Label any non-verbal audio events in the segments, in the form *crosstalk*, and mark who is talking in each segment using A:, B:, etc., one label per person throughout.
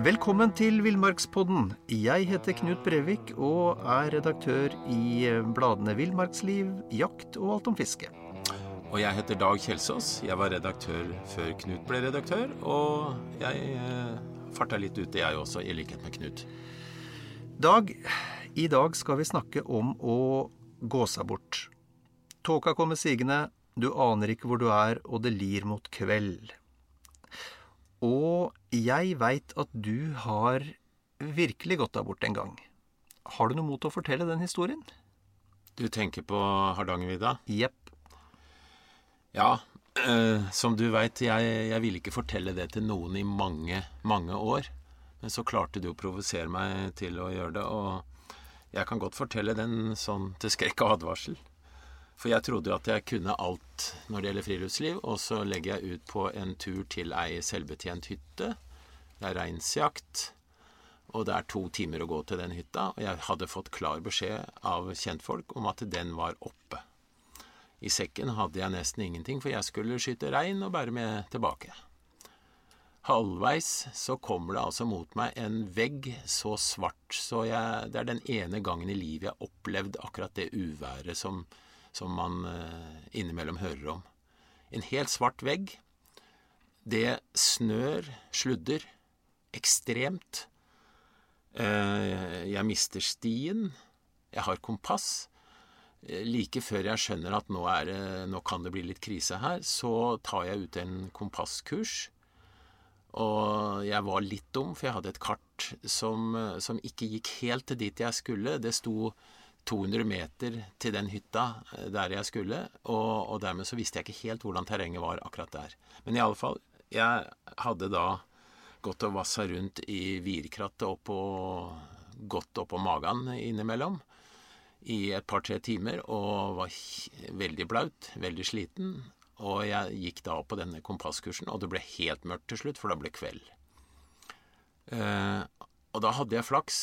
A: Velkommen til Villmarkspodden. Jeg heter Knut Brevik og er redaktør i bladene Villmarksliv, Jakt og Alt om fiske.
B: Og jeg heter Dag Kjelsås. Jeg var redaktør før Knut ble redaktør. Og jeg eh, farta litt ute, jeg også, i likhet med Knut.
A: Dag, i dag skal vi snakke om å gå seg bort. Tåka kommer sigende, du aner ikke hvor du er, og det lir mot kveld. Og jeg veit at du har virkelig gått deg bort en gang. Har du noe mot å fortelle den historien?
B: Du tenker på Hardangervidda?
A: Jepp.
B: Ja, eh, som du veit, jeg, jeg ville ikke fortelle det til noen i mange, mange år. Men så klarte du å provosere meg til å gjøre det, og jeg kan godt fortelle den sånn til skrekk og advarsel. For jeg trodde jo at jeg kunne alt når det gjelder friluftsliv, og så legger jeg ut på en tur til ei selvbetjent hytte. Det er reinsjakt, og det er to timer å gå til den hytta. Og jeg hadde fått klar beskjed av kjentfolk om at den var oppe. I sekken hadde jeg nesten ingenting, for jeg skulle skyte rein og bære med tilbake. Halvveis så kommer det altså mot meg en vegg så svart, så jeg, det er den ene gangen i livet jeg har opplevd akkurat det uværet som, som man eh, innimellom hører om. En helt svart vegg. Det snør, sludder, ekstremt. Eh, jeg mister stien. Jeg har kompass. Eh, like før jeg skjønner at nå, det, nå, kan det bli litt krise her, så tar jeg ut en kompasskurs. Og jeg var litt dum, for jeg hadde et kart som, som ikke gikk helt til dit jeg skulle. Det sto 200 meter til den hytta eh, der jeg skulle, og, og, dermed så visste jeg ikke helt hvordan terrenget var akkurat der. Men i alle fall, jeg hadde da gått og vassa rundt i virkrattet og Gått oppå magen innimellom i et par-tre timer og var veldig blaut, veldig sliten. Og jeg gikk da opp på denne kompasskursen, og det ble helt mørkt til slutt, for da ble kveld. Eh, og da hadde jeg flaks.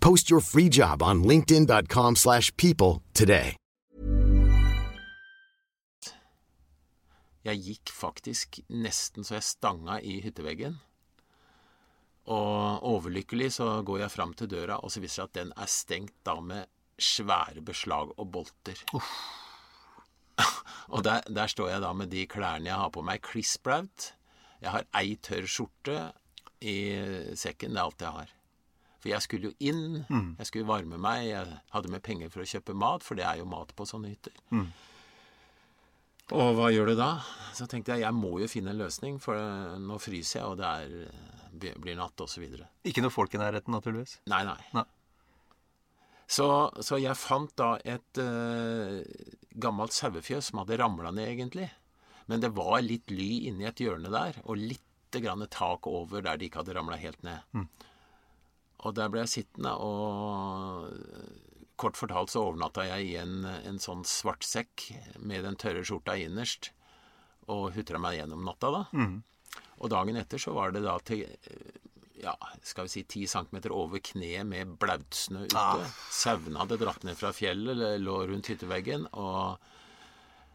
C: Post your free job on linkedin.com slash people today.
B: Jeg gikk faktisk nesten så jeg stanga i hytteveggen. Og overlykkelig så går jeg fram til døra, og så viser det at den er stengt da med svære beslag og bolter. og der, der, står jeg da med de klærne jeg har på meg, klissblaut. Jeg har ei tørr skjorte i sekken. Det er alt jeg har. For jeg skulle jo inn, mm. jeg skulle varme meg. Jeg hadde med penger for å kjøpe mat, for det er jo mat på sånne hytter. Mm. Og hva gjør du da? Så tenkte jeg jeg må jo finne en løsning, for nå fryser jeg, og det er, blir natt, osv.
A: Ikke noe folk i nærheten, naturligvis?
B: Nei, nei. nei. Så, så, jeg fant da et uh, gammelt sauefjøs som hadde ramla ned, egentlig. Men det var litt ly inni et hjørne der, og litt grann tak over der de ikke hadde ramla helt ned. Mm. Og der ble jeg sittende, og Kort fortalt så overnatta jeg i en, en sånn sekk med den tørre skjorta innerst, og hutra meg gjennom natta, da. Mm. Og dagen etter så var det da til ja, skal vi si ti centimeter over kneet med blautsnø ute. Ah. Sauene hadde dratt ned fra fjellet, lå rundt hytteveggen, og,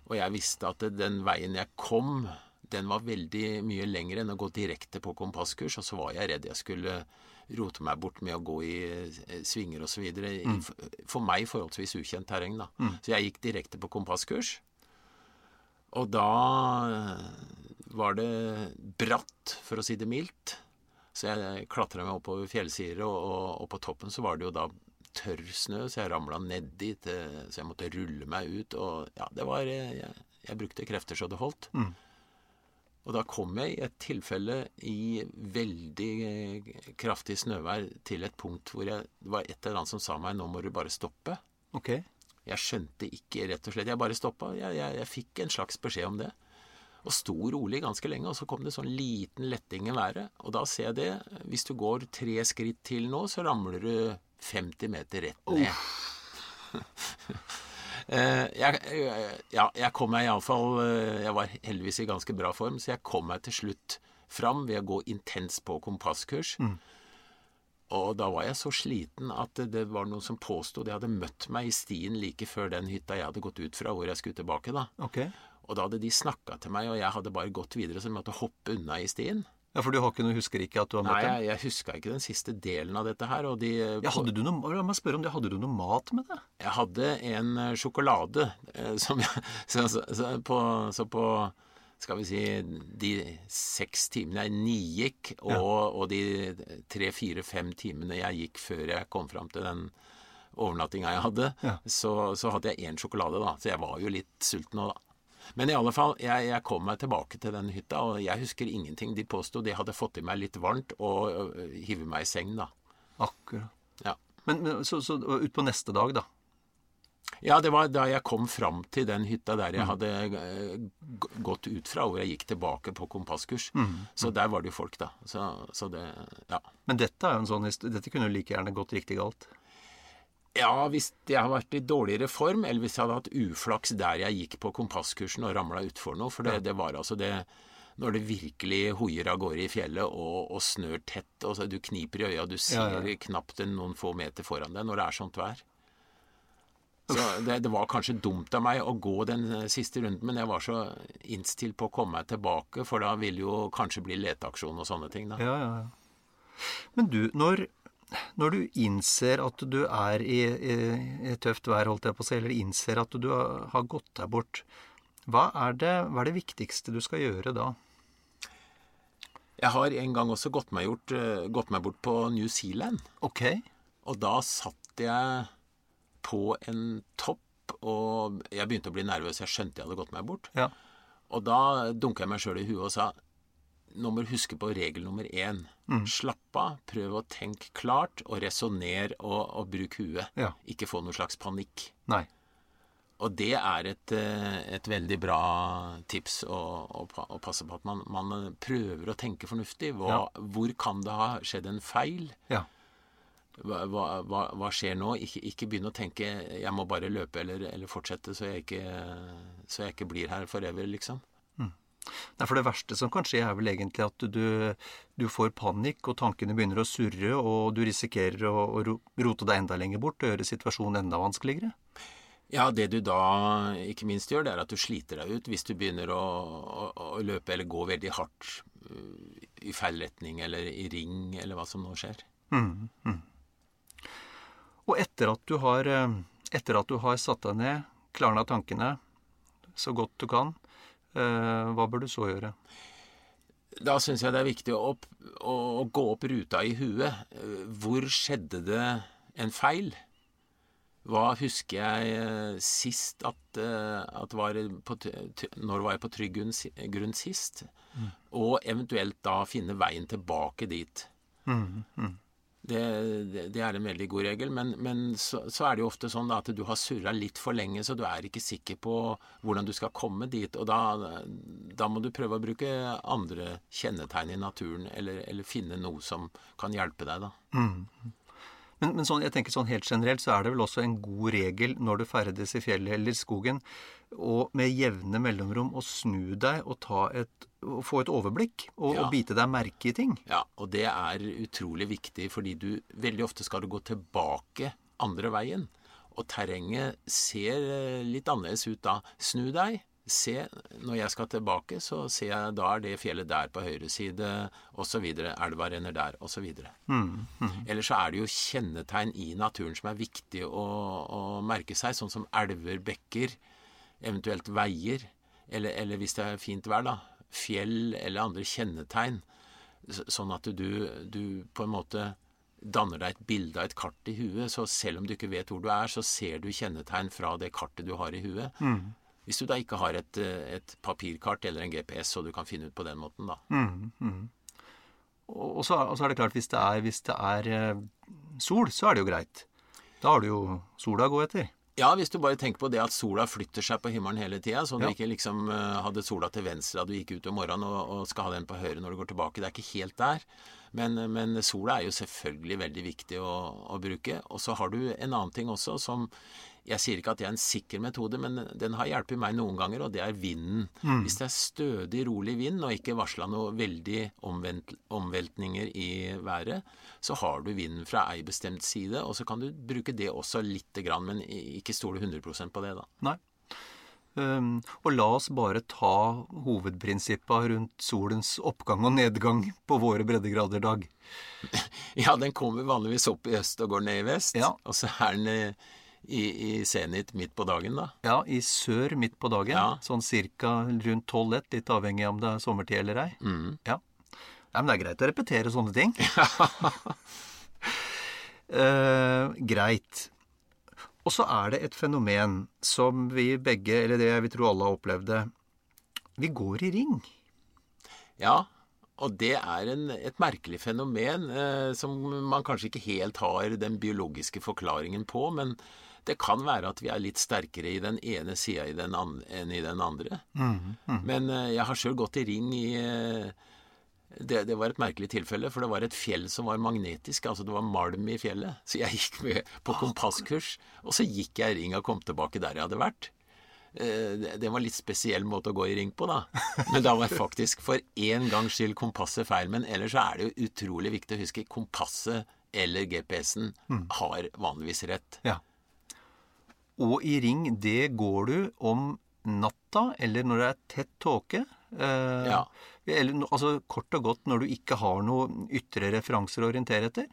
B: og jeg visste at den veien jeg kom, den var veldig mye lengre enn å gå direkte på kompasskurs, og så var jeg redd jeg skulle rote meg bort med å gå i eh, svinger osv. Mm. For meg forholdsvis ukjent terreng. da. Mm. Så jeg gikk direkte på kompasskurs. Og da eh, var det bratt, for å si det mildt. Så jeg klatra meg oppover fjellsider, og, og, og på toppen så var det jo da tørr snø, så jeg ramla nedi, til, så jeg måtte rulle meg ut. Og ja, det var Jeg, jeg brukte krefter så det holdt. Og da kom jeg i et tilfelle i veldig eh, kraftig snøvær til et punkt hvor jeg, det var et eller annet som sa meg 'nå må du bare stoppe'.
A: Ok.
B: Jeg skjønte ikke, rett og slett. Jeg bare stoppa. Jeg, jeg, jeg fikk en slags beskjed om det. Og sto rolig ganske lenge, og så kom det sånn liten letting i været. Og da ser jeg det. Hvis du går tre skritt til nå, så ramler du 50 meter rett ned. Eh, *laughs* jeg, eh, ja, jeg kom meg iallfall Jeg var heldigvis i ganske bra form, så jeg kom meg til slutt fram ved å gå intenst på kompasskurs. Og da var jeg så sliten at det- var noen som påsto de hadde møtt meg i stien like før den hytta jeg hadde gått ut fra, hvor jeg skulle tilbake. da.
A: Okay.
B: Og da hadde de snakka til meg, og jeg hadde bare gått videre, så jeg måtte hoppe unna i stien.
A: Ja, For du har ikke noe, husker ikke at du har
B: Nei,
A: møtt dem?
B: jeg, jeg huska ikke den siste delen av dette her. Og de,
A: Ja, hadde du noe, la meg spørre om det, hadde du noe mat med det?
B: Jeg hadde en eh, sjokolade eh, som jeg *laughs* så, så, så, på, så på skal vi si de seks timene jeg nigikk, og, og de tre-fire-fem timene jeg gikk før jeg kom fram til den overnattinga jeg hadde,
A: Ja.
B: så, så hadde jeg én sjokolade, da. Så jeg var jo litt sulten nå, da. Men i alle fall, jeg, jeg kom meg tilbake til den hytta, og jeg husker ingenting. De påsto de hadde fått i meg litt varmt og uh, hive meg i seng, da.
A: Akkurat.
B: Ja.
A: Men, men så, så ut på neste dag, da.
B: Ja, det var da jeg kom fram til den hytta der jeg hadde eh, gått ut fra, hvor jeg gikk tilbake på kompasskurs. Så der var det jo folk, da. Så, så det Ja.
A: Men dette er sånn Dette kunne jo like gjerne gått riktig galt.
B: Ja, hvis jeg har vært i dårligere form, eller hvis jeg hadde hatt uflaks der jeg gikk på kompasskursen og ramla utfor noe. For det, det var altså det Når det virkelig hoier av gårde i fjellet og, og snør tett, og så du kniper i øya, du ser
A: Ja, ja.
B: knapt noen få meter foran deg når det er sånt vær. Så det, det var kanskje dumt av meg å gå den eh, siste runden, men jeg var så innstilt på å komme meg tilbake, for da ville jo kanskje bli leteaksjon og sånne ting. da.
A: Ja, ja, ja. Men du, når, når du innser at du er i, i, i tøft vær, holdt jeg på å si, eller innser at du har, gått deg bort, hva er, det, hva er det viktigste du skal gjøre da?
B: Jeg har en gang også gått meg, gjort, eh, gått meg bort på New Zealand.
A: Ok.
B: Og da satt jeg på en topp, og jeg begynte å bli nervøs. Jeg skjønte jeg hadde gått meg bort.
A: Ja.
B: Og da dunka jeg meg sjøl i huet og sa nå må du huske på regel nummer én. Slapp av, prøv å tenke klart, og resonner og, og bruk huet.
A: Ja.
B: Ikke få noe slags panikk.
A: Nei.
B: Og det er et, eh, et veldig bra tips å, å, å passe på at man, man prøver å tenke fornuftig. Hva, Hvor kan det ha skjedd en feil?
A: Ja.
B: Hva, hva, hva, skjer nå? Ikke, ikke begynne å tenke 'jeg må bare løpe eller, eller fortsette så jeg, ikke, så jeg ikke blir her forever', liksom.
A: Nei, for det verste som kan skje, er vel egentlig at du, du får panikk, og tankene begynner å surre, og du risikerer å, å rote deg enda lenger bort og gjøre situasjonen enda vanskeligere.
B: Ja, det du da ikke minst gjør, det er at du sliter deg ut hvis du begynner å, å, å løpe eller gå veldig hardt uh, i feil retning eller i ring, eller hva som nå skjer.
A: Og etter at du har, eh, etter at du har satt deg ned, klarna tankene så godt du kan, hva bør du så gjøre?
B: Da syns jeg det er viktig å, opp, å, å gå opp ruta i huet. Eh, Hvor skjedde det en feil? Hva husker jeg eh, sist at, eh, at var på, Når var jeg på trygg grunn, sist? Mm. Og eventuelt da finne veien tilbake dit. Det, det, det er en veldig god regel, men, men så, så er det jo ofte sånn at du har surra litt for lenge, så du er ikke sikker på hvordan du skal komme dit. Og da, da må du prøve å bruke andre kjennetegn i naturen, eller, eller finne noe som kan hjelpe deg, da.
A: Men, men sånn, jeg tenker sånn helt generelt så er det vel også en god regel når du ferdes i fjellet eller skogen, og med jevne mellomrom å snu deg og ta et, og få et overblikk, og,
B: Ja.
A: og bite deg merke i ting.
B: Ja, og det er utrolig viktig, fordi du veldig ofte skal du gå tilbake andre veien. Og terrenget ser eh, litt annerledes ut da. Snu deg. Se, når jeg skal tilbake, så ser jeg da er det fjellet der på høyre side, osv. Elva renner der, osv. Mm, Eller så er det jo kjennetegn i naturen som er viktig å, å merke seg, sånn som elver, bekker, eventuelt veier, eller, eller hvis det er fint vær, da, fjell eller andre kjennetegn. sånn at du, du på en måte danner deg et bilde av et kart i huet. Så selv om du ikke vet hvor du er, så ser du kjennetegn fra det kartet du har i huet. Hvis du da ikke har et, et papirkart eller en GPS, så du kan finne ut på den måten, da.
A: Og og så, og så er det klart, hvis det er, hvis det er eh, sol, så er det jo greit. Da har du jo sola å gå etter.
B: Ja, hvis du bare tenker på det at sola flytter seg på himmelen hele tida, så du
A: Ja.
B: ikke liksom eh, hadde sola til venstre da du gikk ut om morgenen og, og skal ha den på høyre når du går tilbake. Det er ikke helt der. Men, men sola er jo selvfølgelig veldig viktig å, å bruke. Og så har du en annen ting også som Jeg sier ikke at det er en sikker metode, men den har hjulpet meg noen ganger, og det er vinden. Hvis det er stødig, rolig vind, og ikke varsla noe veldig omvelt, omveltninger i været, så har du vinden fra ei bestemt side, og så kan du bruke det også lite grann, men ikke stole 100 på det, da.
A: Nei. Um, og la oss bare ta hovedprinsippa rundt solens oppgang og nedgang på våre breddegrader, Dag. *laughs*
B: Ja, den kommer vanligvis opp i øst og går ned i vest,
A: Ja.
B: og så er den eh, i, i senit midt på dagen, da.
A: Ja, i sør midt på dagen.
B: Ja.
A: Sånn cirka rundt 12-1, litt avhengig av om det er sommertid eller ei. Ja. ja. men det er greit å repetere sånne ting. *laughs* eh, greit. Og så er det et fenomen som vi begge, eller det jeg vil tro alle har opplevd det. Vi går i ring.
B: Ja, og det er en, et merkelig fenomen eh, som man kanskje ikke helt har den biologiske forklaringen på, men det kan være at vi er litt sterkere i den ene sida enn i den andre. Men eh, jeg har sjøl gått i ring i eh, det, det var et merkelig tilfelle, for det var et fjell som var magnetisk. Altså det var malm i fjellet. Så jeg gikk med på kompasskurs, og så gikk jeg i ring og kom tilbake der jeg hadde vært. Eh, Det det var en litt spesiell måte å gå i ring på, da. Men da var faktisk for én gangs skyld kompasset feil. Men ellers så er det jo utrolig viktig å huske kompasset eller GPS-en har vanligvis rett.
A: Ja. Og i ring, det går du om natta, eller når det er tett tåke. Eh,
B: Ja.
A: Eller altså kort og godt når du ikke har noen ytre referanser å orientere etter.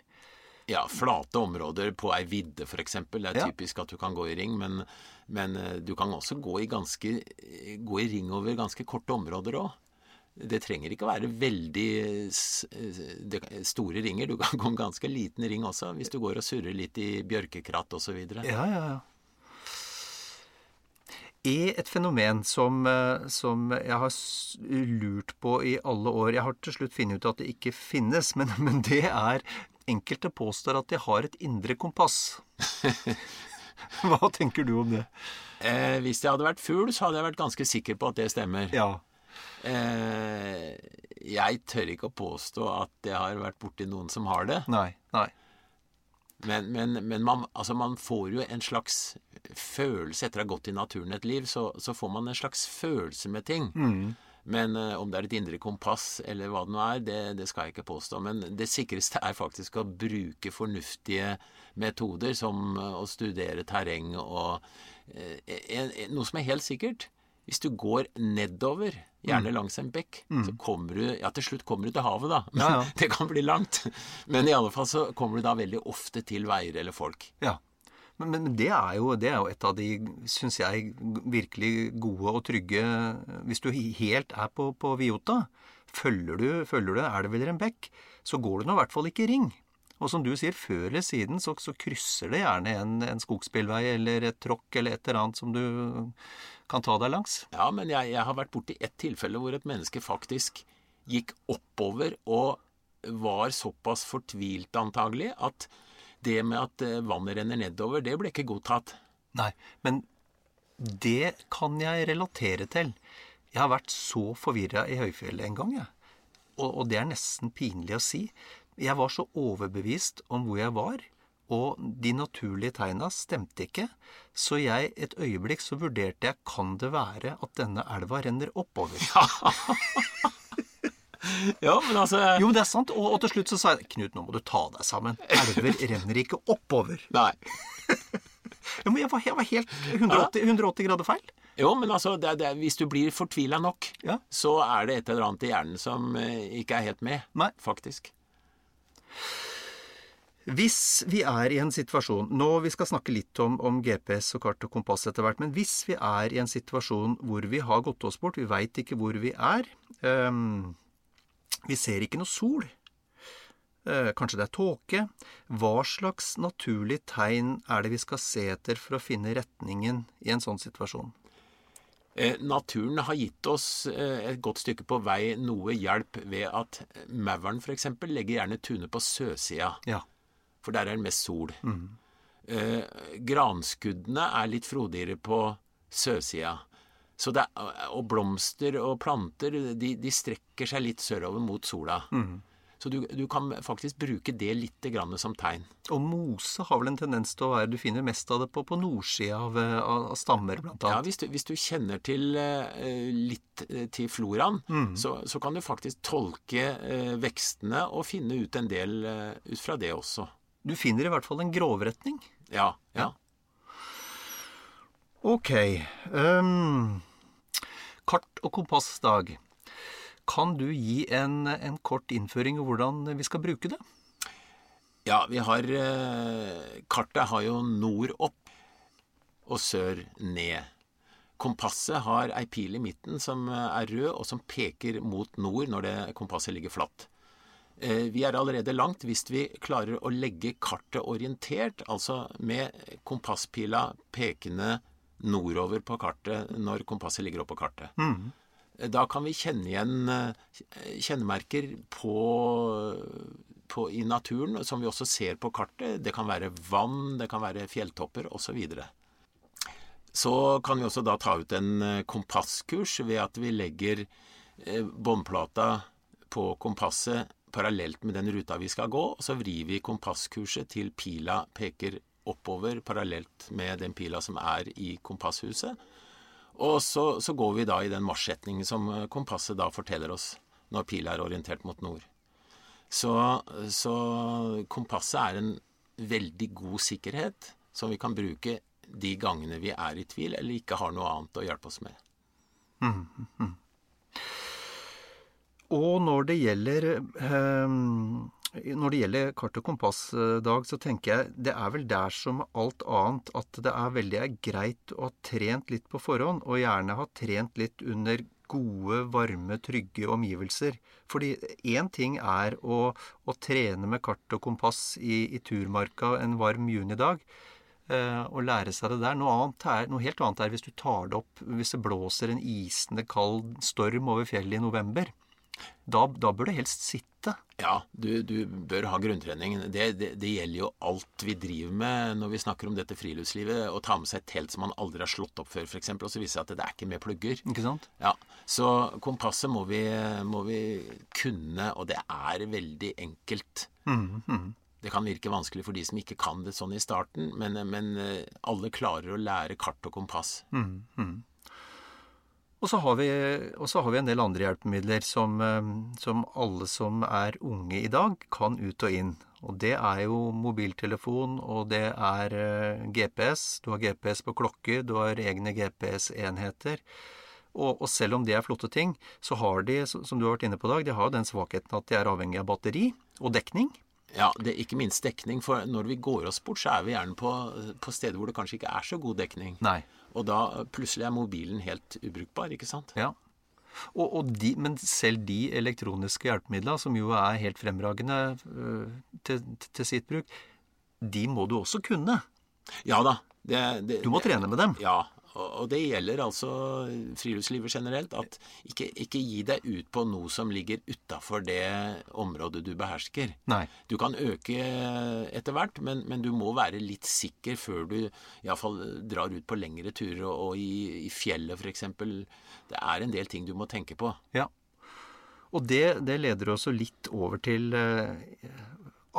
B: Ja, flate områder på ei vidde f.eks. Det er
A: Ja.
B: typisk at du kan gå i ring, men, men eh, du kan også gå i, ganske, gå i ring over ganske korte områder òg. Det trenger ikke være veldig store ringer. Du kan gå en ganske liten ring også, hvis du går og surrer litt i bjørkekratt osv.
A: Ja, ja, ja. Er et fenomen som, eh, som jeg har lurt på i alle år Jeg har til slutt funnet ut at det ikke finnes, men, *laughs* men det er Enkelte påstår at de har et indre kompass. *laughs* Hva tenker du om det?
B: Eh, hvis jeg hadde vært fugl, så hadde jeg vært ganske sikker på at det stemmer.
A: Ja.
B: Eh, jeg tør ikke å påstå at jeg har vært borti noen som har det.
A: Nei. Nei.
B: Men, men, men man, altså man får jo en slags følelse Etter å ha gått i naturen et liv, så, så får man en slags følelse med ting. Men uh, om det er et indre kompass eller hva det nå er, det, det skal jeg ikke påstå. Men det sikreste er faktisk å bruke fornuftige metoder, som uh, å studere terreng og uh, en, en, Noe som er helt sikkert. Hvis du går nedover, gjerne langs en bekk, så kommer du Ja, til slutt kommer du til havet, da. Men
A: Ja, ja. *laughs*
B: det kan bli langt. Men i alle fall så kommer du da veldig ofte til veier eller folk.
A: Ja. Men, men det, er jo, det er jo et av de, syns jeg, virkelig gode og trygge Hvis du helt er på, på Viota, følger du, følger du elv en bekk, så går du nå i hvert fall ikke i ring. Og som du sier, før eller siden så, så krysser det gjerne en, en skogsbilvei eller et tråkk eller et eller annet som du kan ta deg langs.
B: Ja, men jeg, jeg har vært borti ett tilfelle hvor et menneske faktisk gikk oppover og var såpass fortvilt antagelig at det med at eh, vannet renner nedover, det ble ikke godtatt.
A: Nei, men det kan jeg relatere til. Jeg har vært så forvirra i høyfjellet en gang, jeg. Og, og det er nesten pinlig å si. Jeg var så overbevist om hvor jeg var, og de naturlige tegna stemte ikke. Så jeg et øyeblikk så vurderte jeg kan det være at denne elva renner oppover.
B: Ja, *laughs* men altså
A: Jo, men det er sant. Og, og til slutt så sa jeg Knut, nå må du ta deg sammen. Elver renner ikke oppover. *laughs*
B: Nei. *laughs*
A: Ja, men jeg var, jeg var helt 180, 180 grader feil.
B: Jo, men altså, det, det, hvis du blir fortvila nok,
A: Ja.
B: så er det et eller annet i hjernen som eh, ikke er helt med.
A: Nei.
B: Faktisk.
A: Hvis vi er i en situasjon Nå vi skal snakke litt om, om GPS og kart og kompass etter hvert, men hvis vi er i en situasjon hvor vi har gått oss bort, vi veit ikke hvor vi er, um, Vi ser ikke noe sol. Uh, kanskje det er tåke. Hva slags naturlig tegn er det vi skal se etter for å finne retningen i en sånn situasjon?
B: Eh, naturen har gitt oss eh, et godt stykke på vei noe hjelp ved at mauren f.eks. legger gjerne tunet på søsida,
A: Ja.
B: For der er det mest sol. Eh, granskuddene er litt frodigere på sørsida. Og blomster og planter de, de strekker seg litt sørover mot sola. Så du, du kan faktisk bruke det litt grann som tegn.
A: Og mose har vel en tendens til å være Du finner mest av det på, på nordsida av, av, stammer, blant
B: Ja,
A: annet.
B: hvis du, hvis du kjenner til uh, litt eh, til floraen, så, så kan du faktisk tolke uh, vekstene og finne ut en del uh, ut fra det også.
A: Du finner i hvert fall en grovretning.
B: Ja. ja.
A: Ok. Um, kart- og kompassdag. Kan du gi en, en kort innføring i hvordan vi skal bruke det?
B: Ja, vi har eh, Kartet har jo nord opp og sør ned. Kompasset har ei pil i midten som er rød, og som peker mot nord når det kompasset ligger flatt. Eh, Vi er allerede langt hvis vi klarer å legge kartet orientert, altså med kompasspila pekende nordover på kartet når kompasset ligger oppå kartet. Mm. Da kan vi kjenne igjen eh, kjennemerker på, på, i naturen, som vi også ser på kartet. Det kan være vann, det kan være fjelltopper osv. Så så kan vi også da ta ut en eh, kompasskurs ved at vi legger eh, båndplata på kompasset parallelt med den ruta vi skal gå, og så vrir vi kompasskurset til pila peker oppover parallelt med den pila som er i kompasshuset. Og så, så går vi da i den marsjretningen som eh, kompasset da forteller oss når pila er orientert mot nord. Så, så kompasset er en veldig god sikkerhet som vi kan bruke de gangene vi er i tvil eller ikke har noe annet å hjelpe oss med.
A: Og når det gjelder um når det gjelder kart- og kompassdag, så tenker jeg det er vel der som alt annet at det er veldig greit å ha trent litt på forhånd, og gjerne ha trent litt under gode, varme, trygge omgivelser. Fordi én ting er å, å trene med kart og kompass i, i turmarka en varm junidag, eh, og lære seg det der. Noe, er, noe helt annet er hvis du tar det opp hvis det blåser en isende kald storm over fjellet i november. Da, da bør du helst sitte.
B: Ja, du, du bør ha grunntrening. Det, det, det gjelder jo alt vi driver med når vi snakker om dette friluftslivet. Å ta med seg et telt som man aldri har slått opp før, f.eks., og så viser det at det er ikke med plugger.
A: Ikke sant?
B: Ja, Så kompasset må vi, må vi kunne, og det er veldig enkelt. Det kan virke vanskelig for de som ikke kan det sånn i starten, men, men eh, alle klarer å lære kart og kompass.
A: Mm, vi, og så har vi en del andre hjelpemidler som, eh, som alle som er unge i dag, kan ut og inn. Og det er jo mobiltelefon, og det er eh, GPS. Du har GPS på klokker, du har egne GPS-enheter. Og, og selv om det er flotte ting, så har de, som du har vært inne på i dag, de har den svakheten at de er avhengig av batteri og dekning.
B: Ja, det er ikke minst dekning, for når vi går oss bort, så er vi gjerne på, på steder hvor det kanskje ikke er så god dekning.
A: Nei.
B: Og da plutselig er mobilen helt ubrukbar, ikke sant?
A: Ja. Og, og de, men selv de elektroniske hjelpemidlene, som jo er helt fremragende øh, til, til sitt bruk, de må du også kunne.
B: Ja da. Det, det,
A: Du må trene med dem.
B: Ja, og, det gjelder altså friluftslivet generelt. At ikke, ikke gi deg ut på noe som ligger utafor det området du behersker.
A: Nei.
B: Du kan øke etter hvert, men, men du må være litt sikker før du iallfall drar ut på lengre turer. Og, og i, i fjellet f.eks. Det er en del ting du må tenke på.
A: Ja. Og det, det leder også litt over til eh,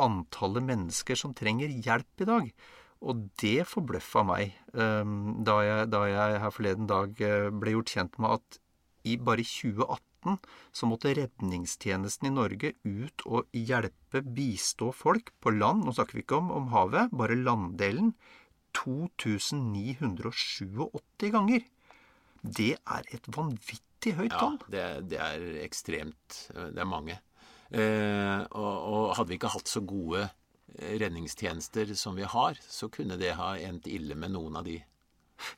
A: antallet mennesker som trenger hjelp i dag. Og det forbløffa meg eh, da, jeg, da jeg her forleden dag eh, ble gjort kjent med at i bare 2018 så måtte redningstjenesten i Norge ut og hjelpe, bistå folk på land. Nå snakker vi ikke om, om havet, bare landdelen. 2987 ganger. Det er et vanvittig høyt
B: Ja,
A: tall.
B: det, det er ekstremt. Det er mange. Eh, og, og hadde vi ikke hatt så gode eh, redningstjenester som vi har, så kunne det ha endt ille med noen av de.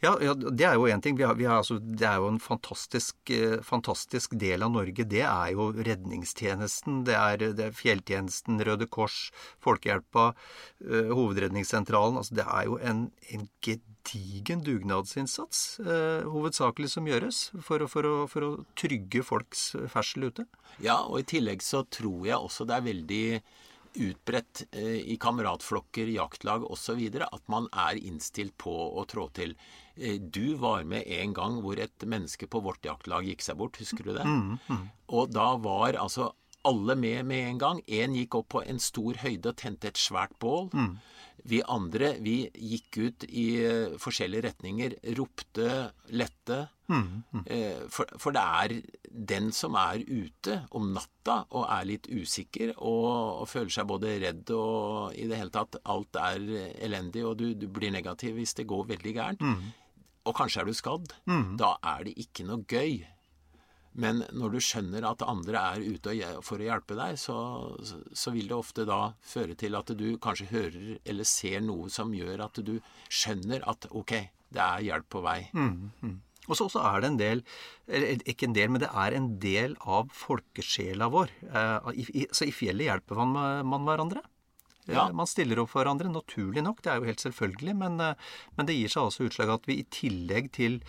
A: Ja, ja, det er jo én ting. Vi har, vi har, altså, det er jo en fantastisk, eh, fantastisk, del av Norge. Det er jo redningstjenesten. Det er, det er fjelltjenesten, Røde Kors, Folkehjelpa, eh, Hovedredningssentralen. Altså, det er jo en, en gedigen dugnadsinnsats, eh, hovedsakelig, som gjøres for å, for, å, for å trygge folks ferdsel ute.
B: Ja, og i tillegg så tror jeg også det er veldig utbredt eh, i kameratflokker, jaktlag osv. at man er innstilt på å trå til. Eh, du var med en gang hvor et menneske på vårt jaktlag gikk seg bort, husker du det? Mm, mm. Og da var altså alle med med en gang. Én gikk opp på en stor høyde og tente et svært bål. Mm. Vi andre vi gikk ut i uh, forskjellige retninger, ropte, lette. Mm, mm. Uh, for, for, det er den som er ute om natta og er litt usikker og, og, føler seg både redd og i det hele tatt alt er elendig, og du, du blir negativ hvis det går veldig gærent, mm. og kanskje er du skadd, mm. da er det ikke noe gøy. Men når du skjønner at andre er ute for å hjelpe deg, så, så, vil det ofte da føre til at du kanskje hører eller ser noe som gjør at du skjønner at ok, det er hjelp på vei. Mm,
A: mm. Og så er det en del eller Ikke en del, men det er en del av folkesjela vår. Eh, så i fjellet hjelper man, man hverandre. Ja. Man stiller opp for hverandre, naturlig nok. Det er jo helt selvfølgelig. Men, eh, men det gir seg også utslag at vi i tillegg til,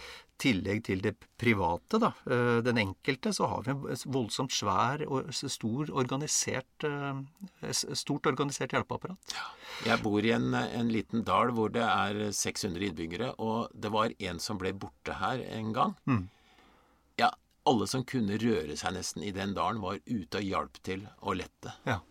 A: tillegg til det private, da, eh, den enkelte, så har vi en voldsomt svær og stor organisert, eh, stort organisert hjelpeapparat. Ja.
B: Jeg bor i en, en, liten dal hvor det er 600 innbyggere, og det var en som ble borte her en gang. Mm. Ja, alle som kunne røre seg nesten i den dalen, var ute og hjalp til å lette.
A: Ja.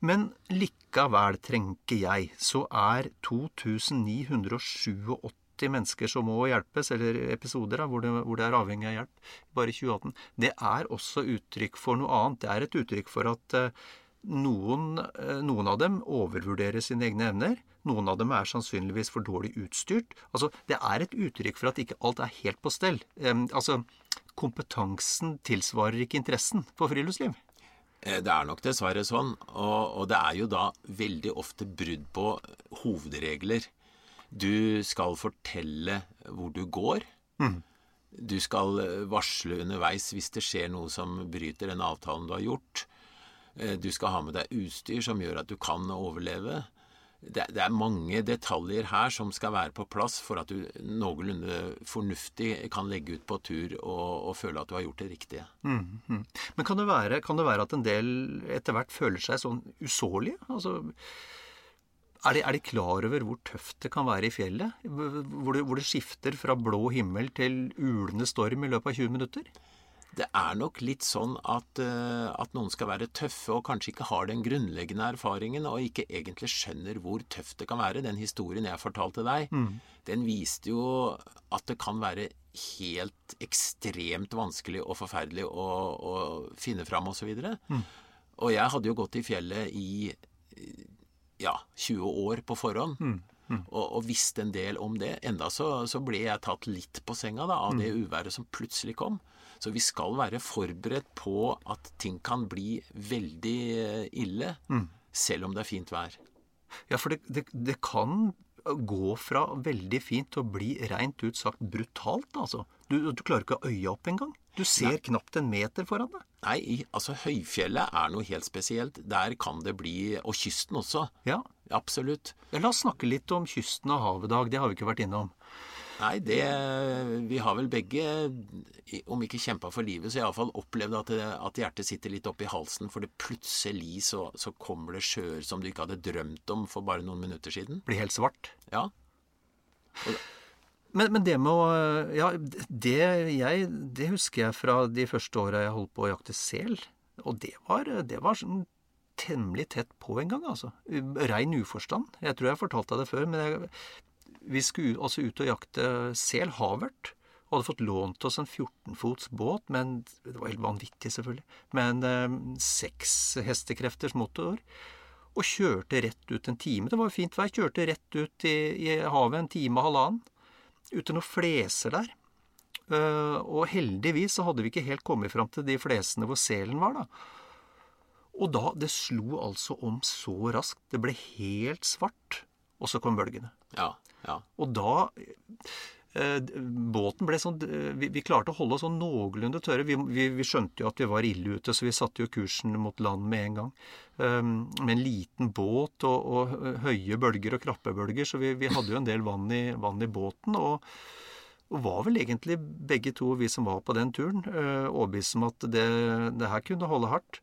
A: Men likevel, tenker jeg, så er 2987 mennesker som må hjelpes, eller episoder hvor det, hvor det, er avhengig av hjelp, bare i 2018, det er også uttrykk for noe annet. Det er et uttrykk for at uh, noen, uh, noen, av dem overvurderer sine egne evner. Noen av dem er sannsynligvis for dårlig utstyrt. Altså, Det er et uttrykk for at ikke alt er helt på stell. Altså, Kompetansen tilsvarer ikke interessen for friluftsliv.
B: Eh, det er nok dessverre sånn. Og, og, det er jo da veldig ofte brudd på hovedregler. Du skal fortelle hvor du går. Mm. Du skal eh, varsle underveis hvis det skjer noe som bryter den avtalen du har gjort. Eh, du skal ha med deg utstyr som gjør at du kan overleve det, det, er mange detaljer her som skal være på plass for at du noenlunde fornuftig kan legge ut på tur og, og føle at du har gjort det riktige. Mm,
A: mm. Men kan det, være, kan det, være, at en del etter hvert føler seg sånn usårlige? Altså, er de, er de, klar over hvor tøft det kan være i fjellet? Hvor det, hvor det skifter fra blå himmel til ulende storm i løpet av 20 minutter?
B: det er nok litt sånn at, uh, at, noen skal være tøffe og kanskje ikke har den grunnleggende erfaringen og ikke egentlig skjønner hvor tøft det kan være. Den historien jeg fortalte deg, mm. den viste jo at det kan være helt ekstremt vanskelig og forferdelig å, å finne fram osv. Mm. Og jeg hadde jo gått i fjellet i ja, 20 år på forhånd. Mm. Mm. Og, og, visste en del om det. Enda så, så, ble jeg tatt litt på senga da, av det mm. uværet som plutselig kom. Så vi skal være forberedt på at ting kan bli veldig eh, ille, mm. selv om det er fint vær.
A: Ja, for det, det, det, kan gå fra veldig fint til å bli rent ut sagt brutalt, altså. Du, du klarer ikke å øye opp engang. Du ser Nei. knapt en meter foran deg.
B: Nei, altså høyfjellet er noe helt spesielt. Der kan det bli Og kysten også. Ja. Absolutt.
A: Ja, la oss snakke litt om kysten og havet, Dag. Det har vi ikke vært innom.
B: Nei, det Vi har vel begge, om ikke kjempa for livet, så iallfall opplevd at, det, at, hjertet sitter litt oppi halsen. For det plutselig så, så kommer det sjøer som du ikke hadde drømt om for bare noen minutter siden.
A: Blir helt svart.
B: Ja.
A: Men, men, det med å Ja, det, jeg, det husker jeg fra de første åra jeg holdt på å jakte sel. Og det var, det var sånn temmelig tett på en gang, altså. Rein uforstand. Jeg tror jeg fortalte deg det før, men jeg, vi skulle altså ut og jakte sel, havert. Og hadde fått lånt oss en 14-fots båt, men det var helt vanvittig, selvfølgelig, med en eh, hestekrefters motor. Og kjørte rett ut en time. Det var jo fint vær. Kjørte rett ut i, i havet en time og halvannen. Ute noen fleser der. Uh, og heldigvis så hadde vi ikke helt kommet fram til de flesene hvor selen var, da. Og da Det slo altså om så raskt. Det ble helt svart. og så kom bølgene.
B: Ja. ja.
A: Og da eh, Båten ble sånn eh, vi, vi klarte å holde oss sånn noenlunde tørre. Vi, vi, vi skjønte jo at vi var ille ute, så vi satte jo kursen mot land med en gang. Um, med en liten båt og, og høye bølger og krappe bølger, så vi, vi hadde jo en del vann i, vann i båten. og og var vel egentlig begge to, vi som var på den turen, eh, overbevist om at det, det her kunne holde hardt.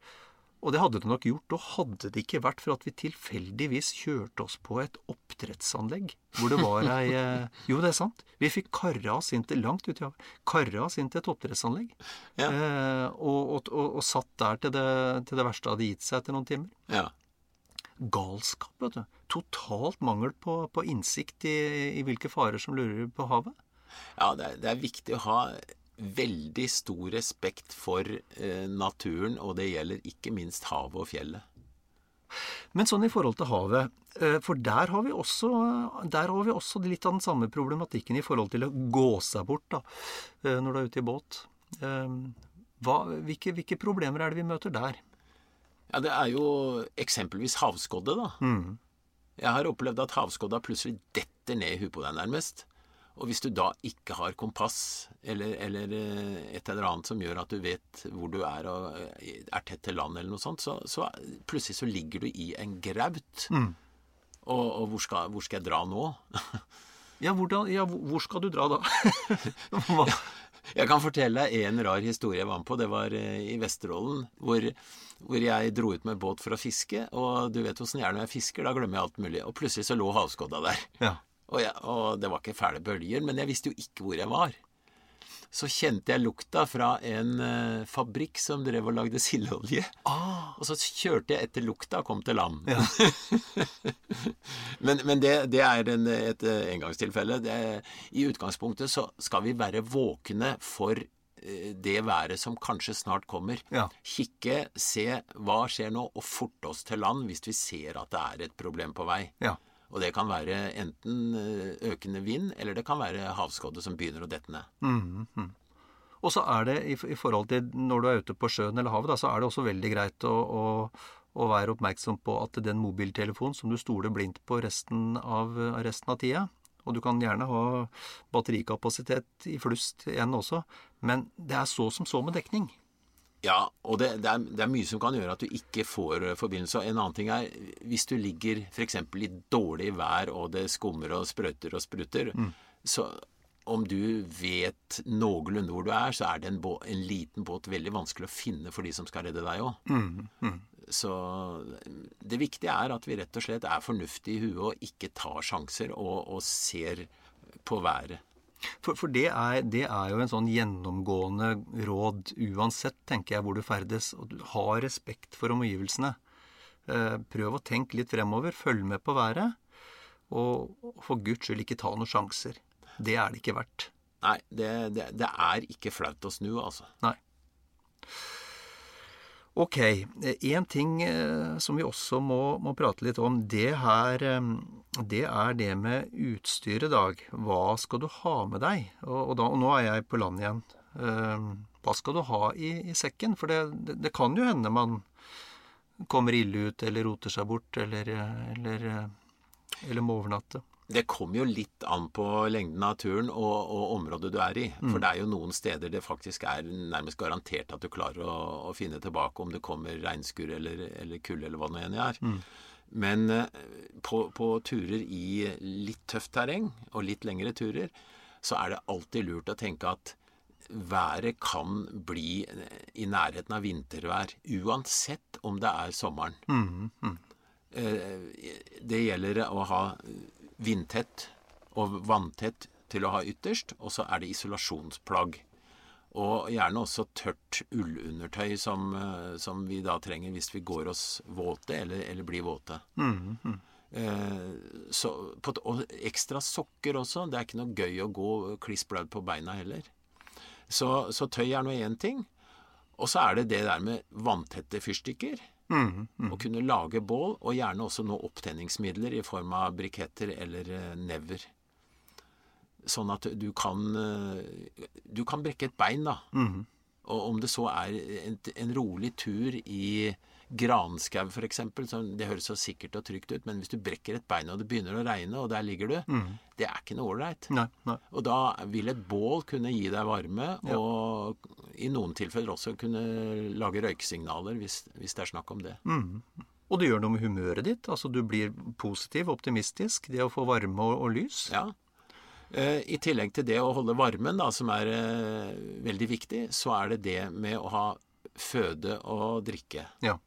A: Og det hadde det nok gjort. Og hadde det ikke vært for at vi tilfeldigvis kjørte oss på et oppdrettsanlegg hvor det var ei *laughs* eh, Jo, det er sant. Vi fikk karra oss inn til langt uti havet. Kara oss inn til et oppdrettsanlegg.
B: Ja.
A: Eh, og, og, og, og satt der til det, til det verste hadde gitt seg etter noen timer.
B: ja.
A: Galskap, vet du. Totalt mangel på, på innsikt i, i hvilke farer som lurer på havet.
B: Ja, det er, det er viktig å ha veldig stor respekt for eh, naturen, og det gjelder ikke minst havet og fjellet.
A: Men sånn i forhold til havet, eh, for der har vi også, der har vi også litt av den samme problematikken i forhold til å gå seg bort da, eh, når du er ute i båt. Eh, Hva, hvilke, hvilke problemer er det vi møter der?
B: Ja, det er jo eksempelvis havskodde, da. Jeg har opplevd at havskodda plutselig detter ned i huet på deg, nærmest. Og hvis du da ikke har kompass eller, eller eh, et eller annet som gjør at du vet hvor du er og eh, er tett til land eller noe sånt, så, så plutselig så ligger du i en graut. Og, og hvor, skal, hvor skal jeg dra nå? *laughs*
A: Ja, hvordan, ja hvor skal du dra da? *laughs*
B: Jeg kan fortelle deg en rar historie jeg var med på. Det var eh, i Vesterålen, hvor, hvor jeg dro ut med båt for å fiske. Og du vet åssen jeg er når jeg fisker, da glemmer jeg alt mulig. Og plutselig så lå havskodda der.
A: Ja.
B: Og, jeg, og det var ikke fæle bølger, men jeg visste jo ikke hvor jeg var. Så kjente jeg lukta fra en uh, fabrikk som drev og lagde sildeolje. Og så kjørte jeg etter lukta og kom til land.
A: Ja. *laughs*
B: men men det, det er en, et eh, engangstilfelle. Det, I utgangspunktet så skal vi være våkne for eh, det været som kanskje snart kommer.
A: Ja.
B: Kikke, se hva skjer nå, og forte oss til land hvis vi ser at det er et problem på vei.
A: Ja.
B: Og det kan være enten eh, økende vind, eller det kan være havskodde som begynner å dette ned.
A: Og så er det i, i forhold til når du er ute på sjøen eller havet, da, så er det også veldig greit å, å, å være oppmerksom på at den mobiltelefonen som du stoler blindt på resten av, resten av tida Og du kan gjerne ha batterikapasitet i flust igjen også, men det er så som så med dekning.
B: Ja, og det, det, er, det er mye som kan gjøre at du ikke får eh, forbindelse. En annen ting er hvis du ligger f.eks. i dårlig vær og det skummer og sprøyter og sprutter, så om du vet noenlunde hvor du er, så er det en, båt, en liten båt veldig vanskelig å finne for de som skal redde deg òg. Så det viktige er at vi rett og slett er fornuftige i huet og ikke tar sjanser og, og ser på været.
A: For, for det, er, det er jo en sånn gjennomgående råd uansett, tenker jeg, hvor du ferdes. Og du har respekt for omgivelsene. Eh, prøv å tenke litt fremover. Følg med på været. Og for guds skyld ikke ta noen sjanser. Det er det ikke verdt.
B: Nei, det, det, det er ikke flaut å snu, altså.
A: Nei. Ok. En ting eh, som vi også må, må prate litt om, det, her, eh, det er det med utstyret, Dag. Hva skal du ha med deg? Og, og, da, og nå er jeg på land igjen. Eh, Hva skal du ha i, i sekken? For det, det, det kan jo hende man kommer ille ut, eller roter seg bort, eller, eller, eller må overnatte.
B: Det kommer jo litt an på lengden av turen og, og området du er i. For det er jo noen steder det faktisk er nærmest garantert at du klarer å, å finne tilbake om det kommer regnskur eller, eller kulde eller hva det nå enn er. Men eh, på, på turer i litt tøft terreng og litt lengre turer, så er det alltid lurt å tenke at været kan bli i nærheten av vintervær. Uansett om det er sommeren. Eh, Det gjelder å ha vindtett og vanntett til å ha ytterst, og så er det isolasjonsplagg. Og gjerne også tørt ullundertøy som, eh, som vi da trenger hvis vi går oss våte eller, eller blir våte. Eh, så, på, og ekstra sokker også. Det er ikke noe gøy å gå kliss blaut på beina heller. Så, så tøy er nå én ting. Og så er det det der med vanntette fyrstikker. Å kunne lage bål, og gjerne også noe opptenningsmidler i form av briketter eller eh, never. Sånn at du kan eh, Du kan brekke et bein, da. Og om det så er en, en rolig tur i, granskau f.eks. Det høres så sikkert og trygt ut, men hvis du brekker et bein og det begynner å regne, og der ligger du, det er ikke noe ålreit. Og da vil et bål kunne gi deg varme, og i noen tilfeller også kunne lage røyksignaler hvis, hvis det er snakk om det.
A: Og det gjør noe med humøret ditt. Altså du blir positiv, optimistisk. Det å få varme og, og lys.
B: Ja. Eh, I tillegg til det å holde varmen, da, som er eh, veldig viktig, så er det det med å ha føde og drikke.
A: Ja.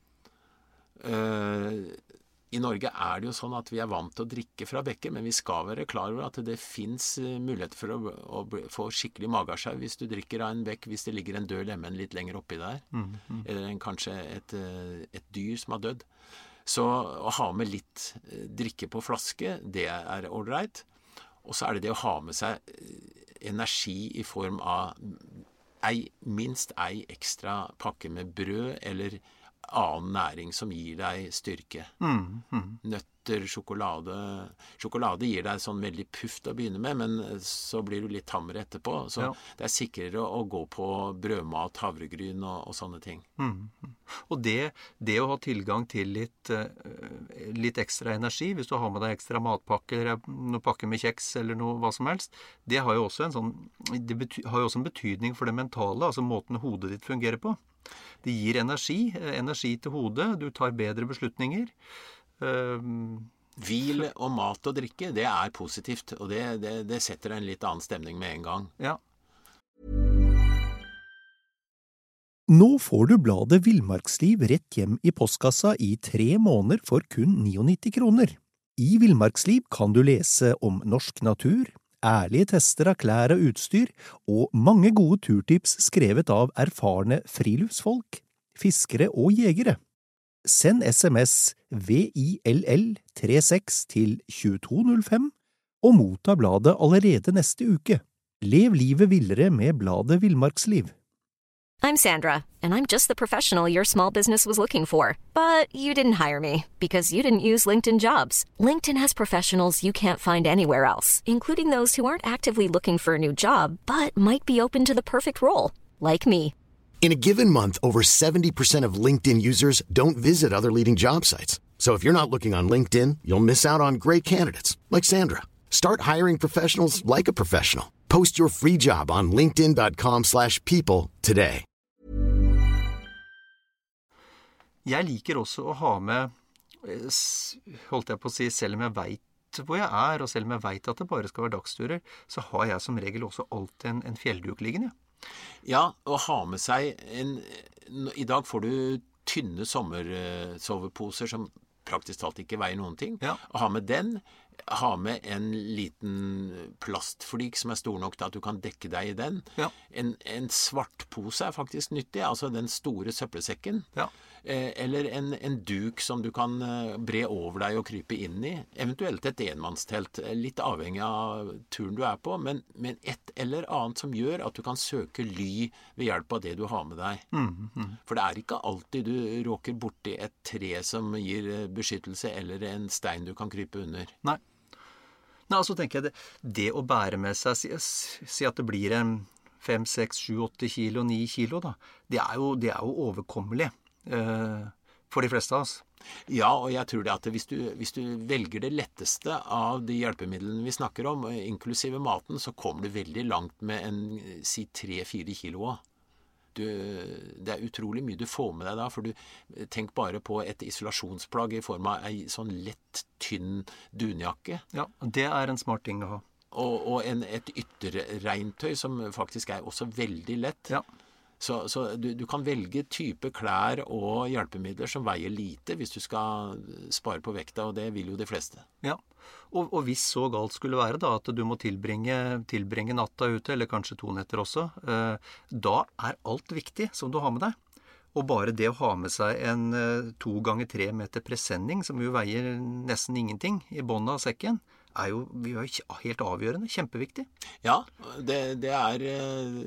B: Eh, I Norge er det jo sånn at vi er vant til å drikke fra bekker, men vi skal være klar over at det fins muligheter for å, å få skikkelig magesjau hvis du drikker av en bekk hvis det ligger en død lemen litt lenger oppi der. Eller en, kanskje et, et dyr som har dødd. Så å ha med litt drikke på flaske, det er ålreit. Og så er det det å ha med seg eh, energi i form av ei, minst ei ekstra pakke med brød eller annen næring som gir deg styrke. Nøtter, sjokolade Sjokolade gir deg sånn veldig puff til å begynne med, men så blir du litt tammere etterpå. Så
A: Ja.
B: det er sikrere å gå på brødmat, havregryn og, og sånne ting.
A: Og det, det å ha tilgang til litt, eh, litt ekstra energi, hvis du har med deg ekstra matpakke eller noen pakke med kjeks eller noe hva som helst, det har jo også en sånn Det bety, har jo også en betydning for det mentale, altså måten hodet ditt fungerer på. Det gir energi. eh, Energi til hodet. Du tar bedre beslutninger. Eh,
B: Hvil og mat og drikke, det er positivt. Og det, det, det setter en litt annen stemning med en gang.
A: ja.
D: Nå får du bladet Villmarksliv rett hjem i postkassa i tre måneder for kun 99 kroner. I Villmarksliv kan du lese om norsk natur, ærlige tester av klær og utstyr, og mange gode turtips skrevet av erfarne friluftsfolk, fiskere og jegere. Send SMS VILL36 til 2205 og motta bladet allerede neste uke. Lev livet villere med bladet Villmarksliv.
E: I'm Sandra, and I'm just the professional your small business was looking for. But you didn't hire me because you didn't use LinkedIn jobs. LinkedIn has professionals you can't find anywhere else, including those who aren't actively looking for a new job but might be open to the perfect role, like me.
C: In a given month, over 70% of LinkedIn users don't visit other leading job sites. So if you're not looking on LinkedIn, you'll miss out on great candidates like Sandra. Start hiring professionals like a professional. Post your free job on linkedin.com/people today.
A: Jeg liker også å ha med, eh, holdt jeg på å si, selv om jeg veit hvor jeg er, og selv om jeg veit at det bare skal være dagsturer, så har jeg som regel også alltid en, en fjellduk liggende.
B: Ja, å ha med seg en I dag får du tynne sommersoveposer som praktisk talt ikke veier noen ting.
A: Ja.
B: Å ha med den, ha med en liten plastflik som er stor nok til at du kan dekke deg i den.
A: Ja.
B: En, en svartpose er faktisk nyttig, altså den store søppelsekken.
A: Ja.
B: Eh, eller en, en duk som du kan eh, bre over deg og krype inn i. Eventuelt et enmannstelt, eh, litt avhengig av turen du er på, men, men et eller annet som gjør at du kan søke ly ved hjelp av det du har med deg. For det er ikke alltid du råker borti et tre som gir eh, beskyttelse, eller en stein du kan krype under.
A: Nei. Nei, altså tenker jeg det, det å bære med seg Si, si at det blir en fem, seks, sju, åtte kilo, ni kilo, da. Det er jo, det er jo overkommelig eh, for de fleste av oss.
B: Ja, og jeg tror det at hvis du, hvis du velger det letteste av de hjelpemidlene vi snakker om, inklusive maten, så kommer du veldig langt med en si tre-fire kilo òg. Det er utrolig mye du får med deg da, for du tenk bare på et isolasjonsplagg i form av ei sånn lett, tynn dunjakke.
A: Ja, Det er en smart ting å ha.
B: Og, og en, et ytterregntøy som faktisk er også veldig lett.
A: Ja.
B: Så, så du, du kan velge type klær og hjelpemidler som veier lite hvis du skal spare på vekta, og det vil jo de fleste.
A: Ja, og, og hvis så galt skulle være da, at du må tilbringe, tilbringe natta ute, eller kanskje to netter også, eh, da er alt viktig som du har med deg. Og bare det å ha med seg en eh, to ganger tre meter presenning, som jo veier nesten ingenting, i bånn av sekken, er jo, vi er jo helt avgjørende. Kjempeviktig.
B: Ja, det, det er eh,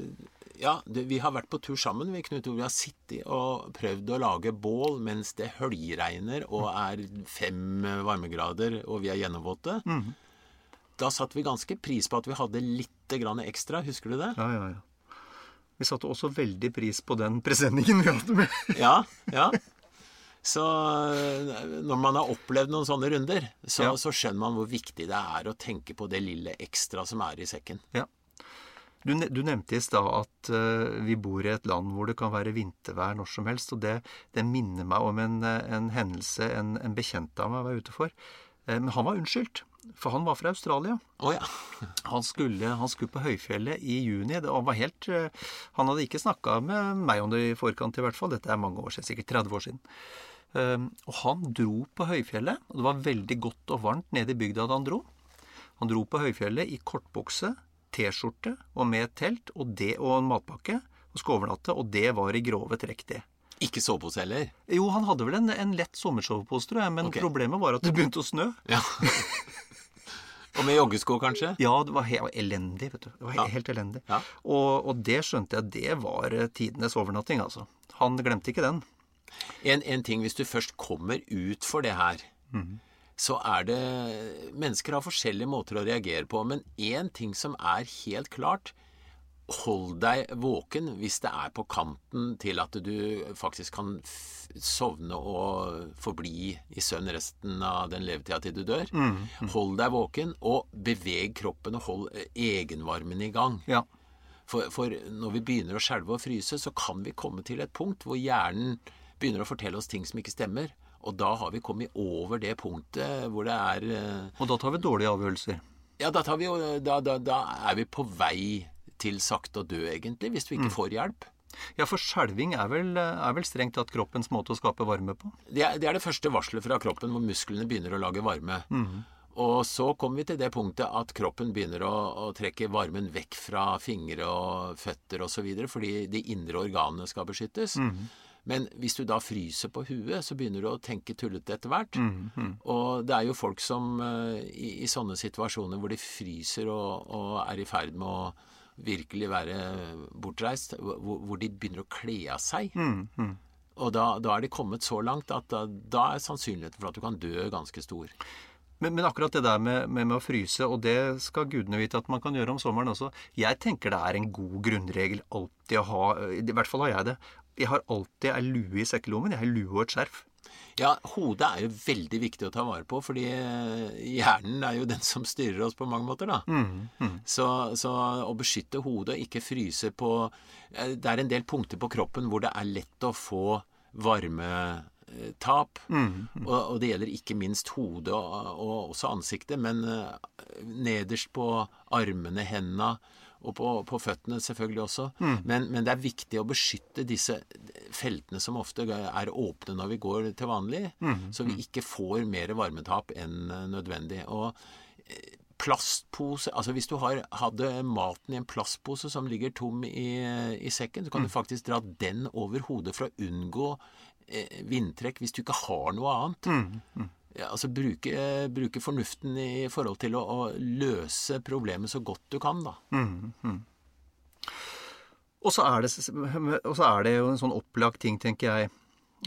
B: Ja, det, vi har vært på tur sammen, vi, Knut Ove. Vi har sittet og prøvd å lage bål mens det høljregner og er fem varmegrader og vi er gjennomvåte. Da satte vi ganske pris på at vi hadde litt grann ekstra. Husker du det?
A: Ja, ja, ja. Vi satte også veldig pris på den presenningen vi hadde med.
B: Ja, ja. Så eh, når man har opplevd noen sånne runder, så,
A: Ja.
B: så skjønner man hvor viktig det er å tenke på det lille ekstra som er i sekken.
A: Ja. Du, du nevnte i stad at uh, vi bor i et land hvor det kan være vintervær når som helst. Og det, det minner meg om en, eh, en hendelse en, en bekjent av meg var ute for. Men han var unnskyldt, for han var fra Australia.
B: Oh, ja. *laughs*
A: Han skulle, han skulle på høyfjellet i juni. Det var helt, uh, han hadde ikke snakka med meg om det i forkant, i hvert fall. Dette er mange år siden, sikkert 30 år siden. Um, og han dro på høyfjellet, og det var veldig godt og varmt nede i bygda da han dro. Han dro på høyfjellet i kortbukse, T-skjorte og med telt og, det, og en matpakke og skulle overnatte, og det var i grove trekk, det.
B: Ikke sovepose heller?
A: Jo, han hadde vel en, en lett sommersovepose, tror jeg, men
B: okay.
A: problemet var at det begynte å snø.
B: Ja. *laughs* Og med joggesko, kanskje?
A: Ja, det var he elendig, vet du. Det var
B: Ja.
A: helt elendig.
B: Ja.
A: Og, og det skjønte jeg, det var eh, tidenes overnatting, altså. Han glemte ikke den.
B: En, en ting, hvis du først kommer ut for det her, så er det Mennesker har forskjellige måter å reagere på, men én ting som er helt klart Hold deg våken hvis det er på kanten til at du faktisk kan sovne og forbli i søvn resten av den levetida til du dør. Hold deg våken, og beveg kroppen og hold egenvarmen i gang.
A: Ja.
B: For, for når vi begynner å skjelve og fryse, så kan vi komme til et punkt hvor hjernen begynner å fortelle oss ting som ikke stemmer. Og da har vi kommet over det punktet hvor det er eh,
A: Og da tar vi dårlige avgjørelser.
B: Ja, da, tar vi da, da, da er vi på vei til sakte å dø, egentlig, hvis vi ikke får hjelp.
A: Ja, for skjelving er vel, er vel strengt tatt kroppens måte å skape varme på.
B: Det er, det er det første varselet fra kroppen hvor musklene begynner å lage varme. Og så kommer vi til det punktet at kroppen begynner å, å trekke varmen vekk fra fingre og føtter osv. fordi de indre organene skal beskyttes. Men hvis du da fryser på huet, så begynner du å tenke tullete etter hvert. Og det er jo folk som eh, i, i sånne situasjoner hvor de fryser og, og er i ferd med å virkelig være bortreist, hvor, hvor de begynner å kle av seg. Og da, da er de kommet så langt at da, da er sannsynligheten for at du kan dø ganske stor.
A: Men, men akkurat det der med, med, med å fryse, og det skal gudene vite at man kan gjøre om sommeren også Jeg tenker det er en god grunnregel alltid å ha I hvert fall har jeg det. Jeg har alltid ei lue i sekkelommen. Jeg har lue og et skjerf.
B: Ja, hodet er jo veldig viktig å ta vare på, fordi eh, hjernen er jo *laughs* den som styrer oss på mange måter, da. Så, så å beskytte hodet og ikke fryse på eh, Det er en del punkter på kroppen hvor det er lett å få varmetap. Og, og det gjelder ikke minst hodet og, og også ansiktet, men eh, nederst på armene, hendene og på, på føttene selvfølgelig også. Men, men det er viktig å beskytte disse feltene som ofte er åpne når vi går til vanlig, så vi ikke får mer varmetap enn eh, nødvendig. Og eh, plastpose Altså hvis du har, hadde maten i en plastpose som ligger tom i, i sekken, så kan du faktisk dra den over hodet for å unngå eh, vindtrekk hvis du ikke har noe annet. Ja, altså bruke, bruke fornuften i forhold til å, å løse problemet så godt du kan, da.
A: Og så er det, og så er det jo en sånn opplagt ting, tenker jeg,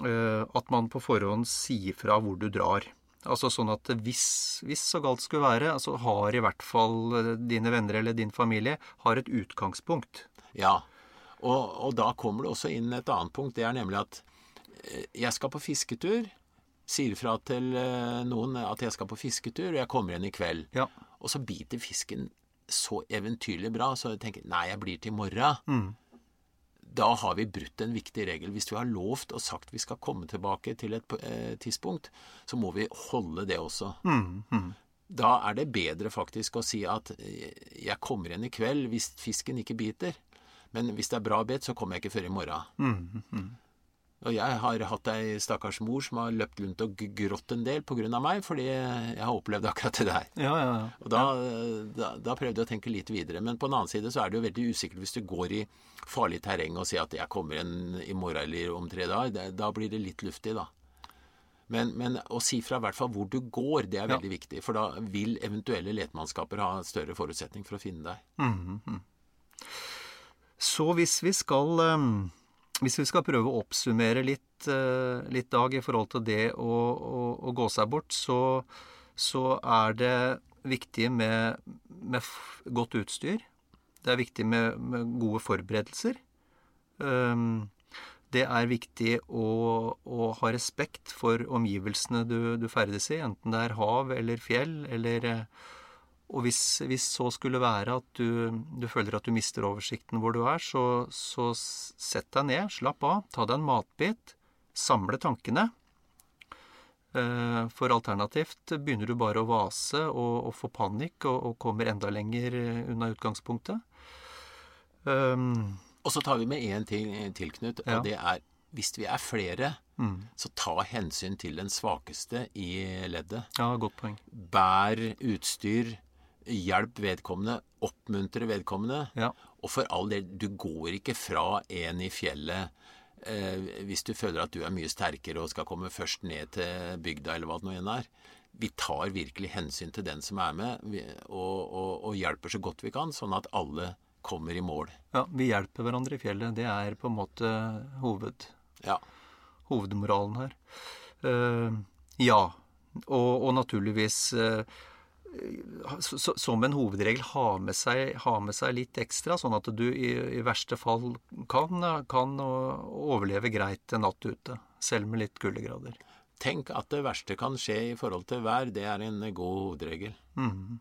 A: eh, at man på forhånd sier fra hvor du drar. Altså sånn at hvis, hvis så galt skulle være, altså har i hvert fall eh, dine venner eller din familie har et utgangspunkt.
B: Ja. Og, og da kommer det også inn et annet punkt. Det er nemlig at eh, jeg skal på fisketur. Sier fra til eh, noen at jeg skal på fisketur, og jeg kommer igjen i kveld.
A: Ja.
B: Og så biter fisken så eventyrlig bra, så jeg tenker nei, jeg blir til i morgen. Da har vi brutt en viktig regel. Hvis vi har lovt og sagt vi skal komme tilbake til et eh, tidspunkt, så må vi holde det også. Da er det bedre faktisk å si at eh, jeg kommer igjen i kveld hvis fisken ikke biter. Men hvis det er bra bet, så kommer jeg ikke før i morgen. Og jeg har hatt ei stakkars mor som har løpt rundt og grått en del av meg, fordi jeg har opplevd akkurat det der.
A: Ja, ja, ja.
B: Og da, da, da prøvde jeg å tenke litt videre. Men på den annen side så er det jo veldig usikkert hvis du går i farlig terreng og sier at jeg kommer igjen i morgen eller om tre dager. Da blir det litt luftig, da. Men, men å si fra i hvert fall hvor du går, det er veldig viktig. For da vil eventuelle letemannskaper ha større forutsetning for å finne deg.
A: Så hvis vi skal eh, hvis vi skal prøve å oppsummere litt, eh, litt Dag, i forhold til det å, å, å gå seg bort, så, så er det viktig med, med godt utstyr. Det er viktig med, med gode forberedelser. Um, Det er viktig å, å ha respekt for omgivelsene du, du, ferdes i, enten det er hav eller fjell eller eh, Og hvis, hvis så skulle være at du, du, føler at du mister oversikten hvor du er, så, så sett deg ned, slapp av, ta deg en matbit, samle tankene. Eh, for alternativt begynner du bare å vase og, og få panikk og, og, kommer enda lenger eh, unna utgangspunktet.
B: Um, og så tar vi med én ting til, Knut, ja. og det er hvis vi er flere, mm. så ta hensyn til den svakeste i leddet.
A: Ja, godt poeng.
B: Bær utstyr, hjelp vedkommende, oppmuntre vedkommende. Ja. Og for all del, du går ikke fra en i fjellet eh, hvis du føler at du er mye sterkere og skal komme først ned til bygda, eller hva det nå enn er. Vi tar virkelig hensyn til den som er med, og, og, og, hjelper så godt vi kan, sånn at alle kommer i mål.
A: Ja, vi hjelper hverandre i fjellet. Det er på en måte hoved, ja. hovedmoralen her. Uh, ja. Og, og naturligvis uh, som en hovedregel ha med, seg, ha med seg, litt ekstra, sånn at du i, i verste fall kan, kan, overleve greit en natt ute. Selv med litt kuldegrader.
B: Tenk at det verste kan skje i forhold til vær. Det er en god hovedregel. Mm.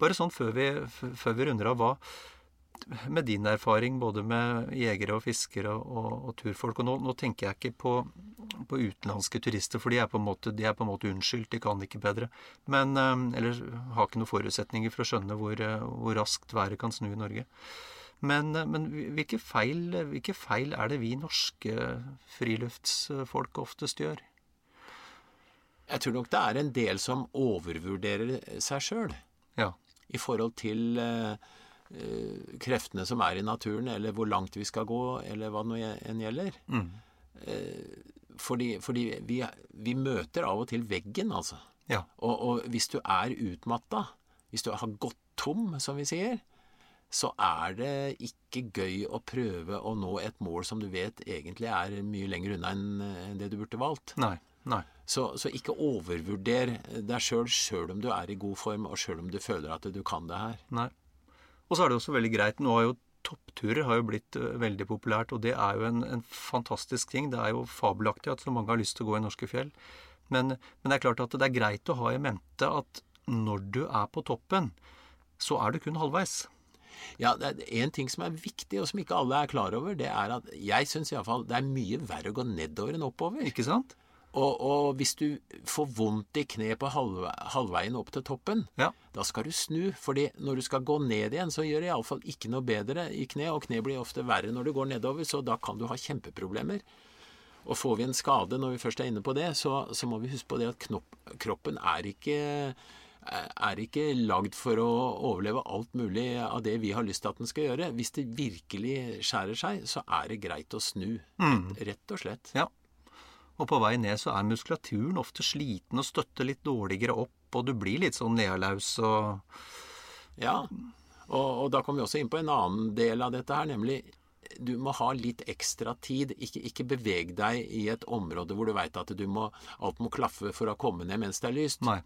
A: Bare sånn før vi, før vi runder av, hva, med din erfaring både med jegere og fiskere og, og turfolk Og nå, nå, tenker jeg ikke på, på, utenlandske turister, for de er, måte, de er på en måte unnskyldt. De kan ikke bedre. Men, eh, eller har ikke noen forutsetninger for å skjønne hvor, eh, hvor raskt været kan snu i Norge. Men, eh, men hvilke, feil, hvilke, feil, er det vi norske friluftsfolk oftest gjør?
B: Jeg tror nok det er en del som overvurderer seg sjøl. Ja. I forhold til Eh, kreftene som er i naturen, eller hvor langt vi skal gå, eller hva det enn gjelder. Mm. Eh, fordi, fordi vi, vi, møter av og til veggen, altså. Ja. Og, og, hvis du er utmatta, hvis du har gått tom, som vi sier, så er det ikke gøy å prøve å nå et mål som du vet egentlig er mye lenger unna enn det du burde valgt. Nei, nei. Så, så ikke overvurder deg sjøl sjøl om du er i god form, og sjøl om du føler at du kan det her.
A: Nei. Og så er det også veldig greit Nå har jo toppturer har jo blitt uh, veldig populært, og det er jo en, en, fantastisk ting. Det er jo fabelaktig at så mange har lyst til å gå i norske fjell. Men, men, det er klart at det er greit å ha i mente at når du er på toppen, så er du kun halvveis.
B: Ja, det er En ting som er viktig, og som ikke alle er klar over, det er at jeg syns iallfall det er mye verre å gå nedover enn oppover.
A: Ikke sant?
B: Og, og, hvis du får vondt i kneet på halve, halvveien opp til toppen, ja. da skal du snu. fordi når du skal gå ned igjen, så gjør det iallfall ikke noe bedre i kne, og kne blir ofte verre når du går nedover, så da kan du ha kjempeproblemer. Og får vi en skade når vi først er inne på det, så, så må vi huske på det at knopp, kroppen er ikke er ikke lagd for å overleve alt mulig av det vi har lyst til at den skal gjøre. Hvis det virkelig skjærer seg, så er det greit å snu. Mm. Rett og slett.
A: Ja. Og på vei ned så er muskulaturen ofte sliten og støtter litt dårligere opp, og du blir litt sånn nedalaus og
B: Ja. Og, og, da kommer vi også inn på en annen del av dette her, nemlig du må ha litt ekstra tid. Ikke, ikke beveg deg i et område hvor du veit at du må, alt må klaffe for å komme ned mens det er lyst. Nei.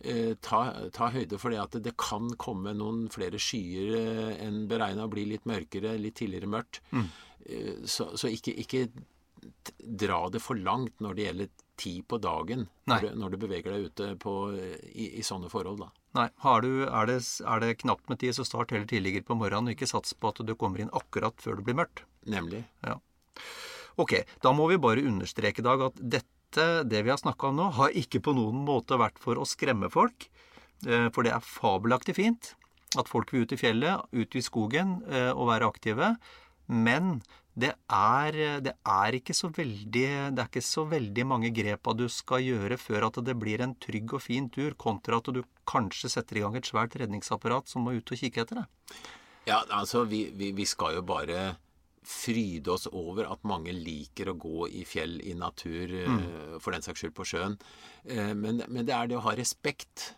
B: Eh, ta, ta, høyde for det at det kan komme noen flere skyer eh, enn beregna, bli litt mørkere, litt tidligere mørkt. Mm. Eh, så, så ikke, ikke dra det for langt når det gjelder tid på dagen, når du, når du, beveger deg ute på, i, i, sånne forhold. da.
A: Nei. Du, er, det, er, det, knapt med tid, så start heller tidligere på morgenen, og ikke sats på at du kommer inn akkurat før det blir mørkt.
B: Nemlig. Ja.
A: Ok, da må vi bare understreke, Dag, at dette, det vi har snakka om nå, har ikke på noen måte vært for å skremme folk. Eh, for det er fabelaktig fint at folk vil ut i fjellet, ut i skogen eh, og være aktive. Men det er, det er, ikke så veldig Det er ikke så veldig mange grepa du skal gjøre før at det blir en trygg og fin tur, kontra at du kanskje setter i gang et svært redningsapparat som må ut og kikke etter deg.
B: Ja, altså, vi, vi, vi skal jo bare fryde oss over at mange liker å gå i fjell, i natur, mm. Eh, for den saks skyld på sjøen. Eh, men, men det er det å ha respekt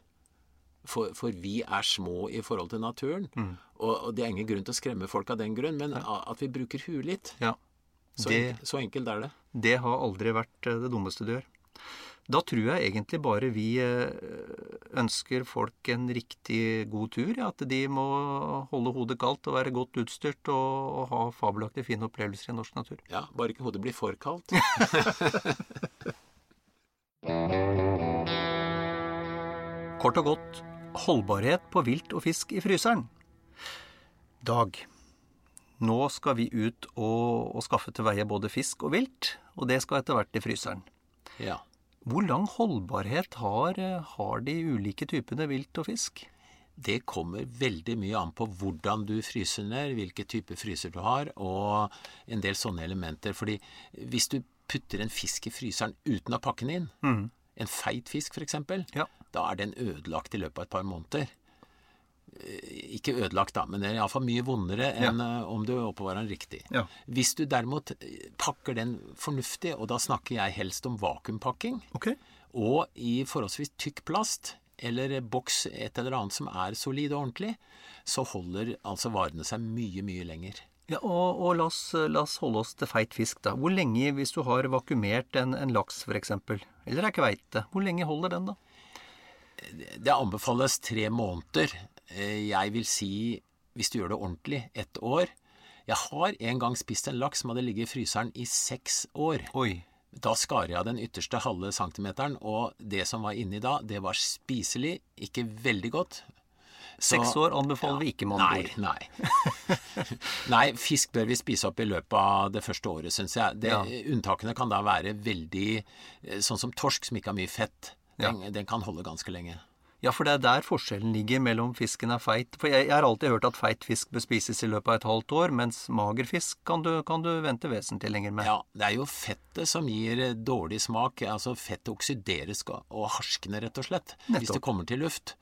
B: for, for, vi er små i forhold til naturen. Mm. Og, og, det er ingen grunn til å skremme folk av den grunn, men ja. at vi bruker huet litt. Ja. Så, det, enkelt, så, enkelt, er det.
A: Det har aldri vært eh, det dummeste du gjør. Da tror jeg egentlig bare vi, eh, ønsker folk en riktig god tur. Ja, at de må holde hodet kaldt og være godt utstyrt og, og ha fabelaktig fine opplevelser i norsk natur.
B: Ja, Bare ikke hodet blir for kaldt. *laughs* *laughs*
A: Kort og godt holdbarhet på vilt og fisk i fryseren. Dag. Nå skal vi ut og, og skaffe til veie både fisk og vilt, og det skal etter hvert i fryseren.
B: Ja.
A: Hvor lang holdbarhet har, har de ulike typene vilt og fisk?
B: Det kommer veldig mye an på hvordan du fryser ned, hvilke typer fryser du har, og en del sånne elementer. Fordi hvis du putter en fisk i fryseren uten å pakke den inn, en feit fisk f.eks.,
A: Ja.
B: da er den ødelagt i løpet av et par måneder. Eh, Ikke ødelagt, da, men det er iallfall mye vondere enn ja. om du oppbevarer den riktig.
A: Ja.
B: Hvis du derimot eh, pakker den fornuftig, og da snakker jeg helst om vakuumpakking,
A: okay.
B: og i forholdsvis tykk plast, eller boks et eller annet som er solid og ordentlig, så holder altså varene seg mye, mye lenger.
A: Ja, og, og la, oss, la oss holde oss til feit fisk, da. Hvor lenge, hvis du har vakuumert en, en laks f.eks., eller ei kveite, hvor lenge holder den da?
B: Det anbefales tre måneder. Eh, Jeg vil si, hvis du gjør det ordentlig, ett år. Jeg har en gang spist en laks som hadde ligget i fryseren i seks år.
A: Oi.
B: Da skar jeg av den ytterste halve centimeteren, og det som var inni da, det var spiselig, ikke veldig godt.
A: Seks år anbefaler vi ikke, med andre
B: Nei, nei. *laughs* nei, fisk bør vi spise opp i løpet av det første året, syns jeg. Det,
A: Ja.
B: Unntakene kan da være veldig eh, Sånn som torsk, som ikke har mye fett. Den, den kan holde ganske lenge.
A: Ja, for det er der forskjellen ligger mellom fisken er feit. For jeg, jeg har alltid hørt at feit fisk bør spises i løpet av et halvt år, mens mager fisk kan du, kan du vente vesentlig lenger med.
B: Ja, det er jo fettet som gir eh, dårlig smak. Altså Fettet oksideres og harskner, rett og slett, hvis det kommer til luft.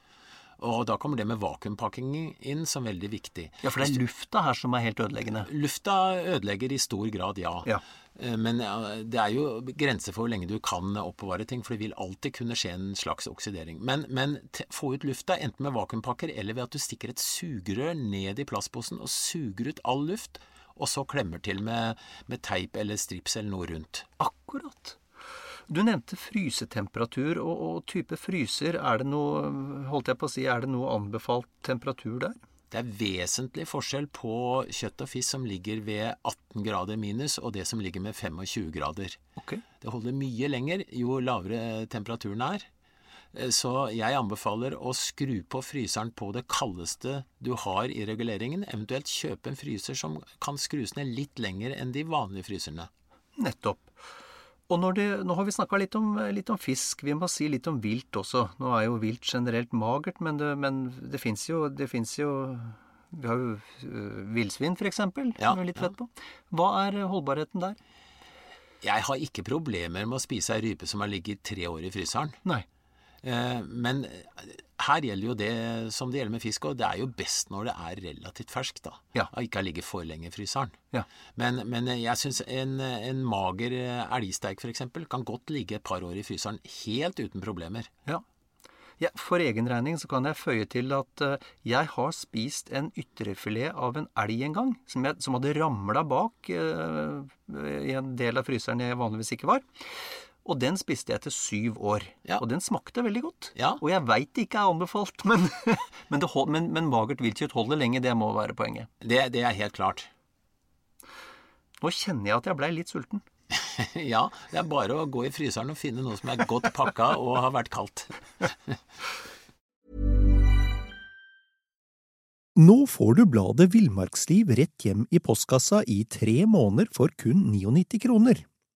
B: Og da kommer det med vakuumpakking inn som veldig viktig.
A: Ja, for det er lufta her som er helt ødeleggende.
B: Lufta ødelegger i stor grad, ja.
A: Ja.
B: Eh, Men det er jo grenser for hvor lenge du kan oppbevare ting, for det vil alltid kunne skje en slags oksidering. Men, men få ut lufta, enten med vakuumpakker eller ved at du stikker et sugerør ned i plastposen og suger ut all luft, og så klemmer til med, med teip eller strips eller noe rundt.
A: Akkurat. Du nevnte frysetemperatur og, og type fryser. Er det noe, holdt jeg på å si, er det noe anbefalt temperatur der?
B: Det er vesentlig forskjell på kjøtt og fisk som ligger ved 18 grader minus, og det som ligger med 25 grader.
A: Okay.
B: Det holder mye lenger jo lavere temperaturen er. Eh, Så jeg anbefaler å skru på fryseren på det kaldeste du har i reguleringen, eventuelt kjøpe en fryser som kan skrus ned litt lenger enn de vanlige fryserne.
A: Nettopp. Og det, nå har vi snakka litt, om- litt om fisk, vi må si litt om vilt også. Nå er jo vilt generelt magert, men det, men det fins jo, jo Vi har jo uh, villsvin, eksempel,
B: Ja,
A: som vi er litt fett på. Hva er holdbarheten der?
B: Jeg har ikke problemer med å spise ei rype som har ligget tre år i fryseren.
A: Nei.
B: Eh, Men her gjelder jo det som det gjelder med fisk òg. Det er jo best når det er relativt ferskt, da.
A: Ja.
B: Og ikke har ligget for lenge i fryseren.
A: Ja.
B: Men, men jeg syns en, en mager elgsteik f.eks. kan godt ligge et par år i fryseren helt uten problemer.
A: Ja. Ja, for egen regning så kan jeg føye til at eh, jeg har spist en ytrefilet av en elg en gang, som, jeg, som hadde ramla bak eh, i en del av fryseren jeg vanligvis ikke var. Og den spiste jeg etter syv år.
B: Ja.
A: Og den smakte veldig godt.
B: Ja.
A: Og jeg veit det ikke er anbefalt, *laughs* men, men, det, hold- men, men magert viltkjøtt holder lenge. Det må være poenget.
B: Det, det er helt klart.
A: Nå kjenner jeg at jeg blei litt sulten. *laughs*
B: ja, det er bare å gå i fryseren og finne noe som er godt pakka og har vært kaldt. *laughs*
D: Nå får du bladet Villmarksliv rett hjem i postkassa i tre måneder for kun 99 kroner.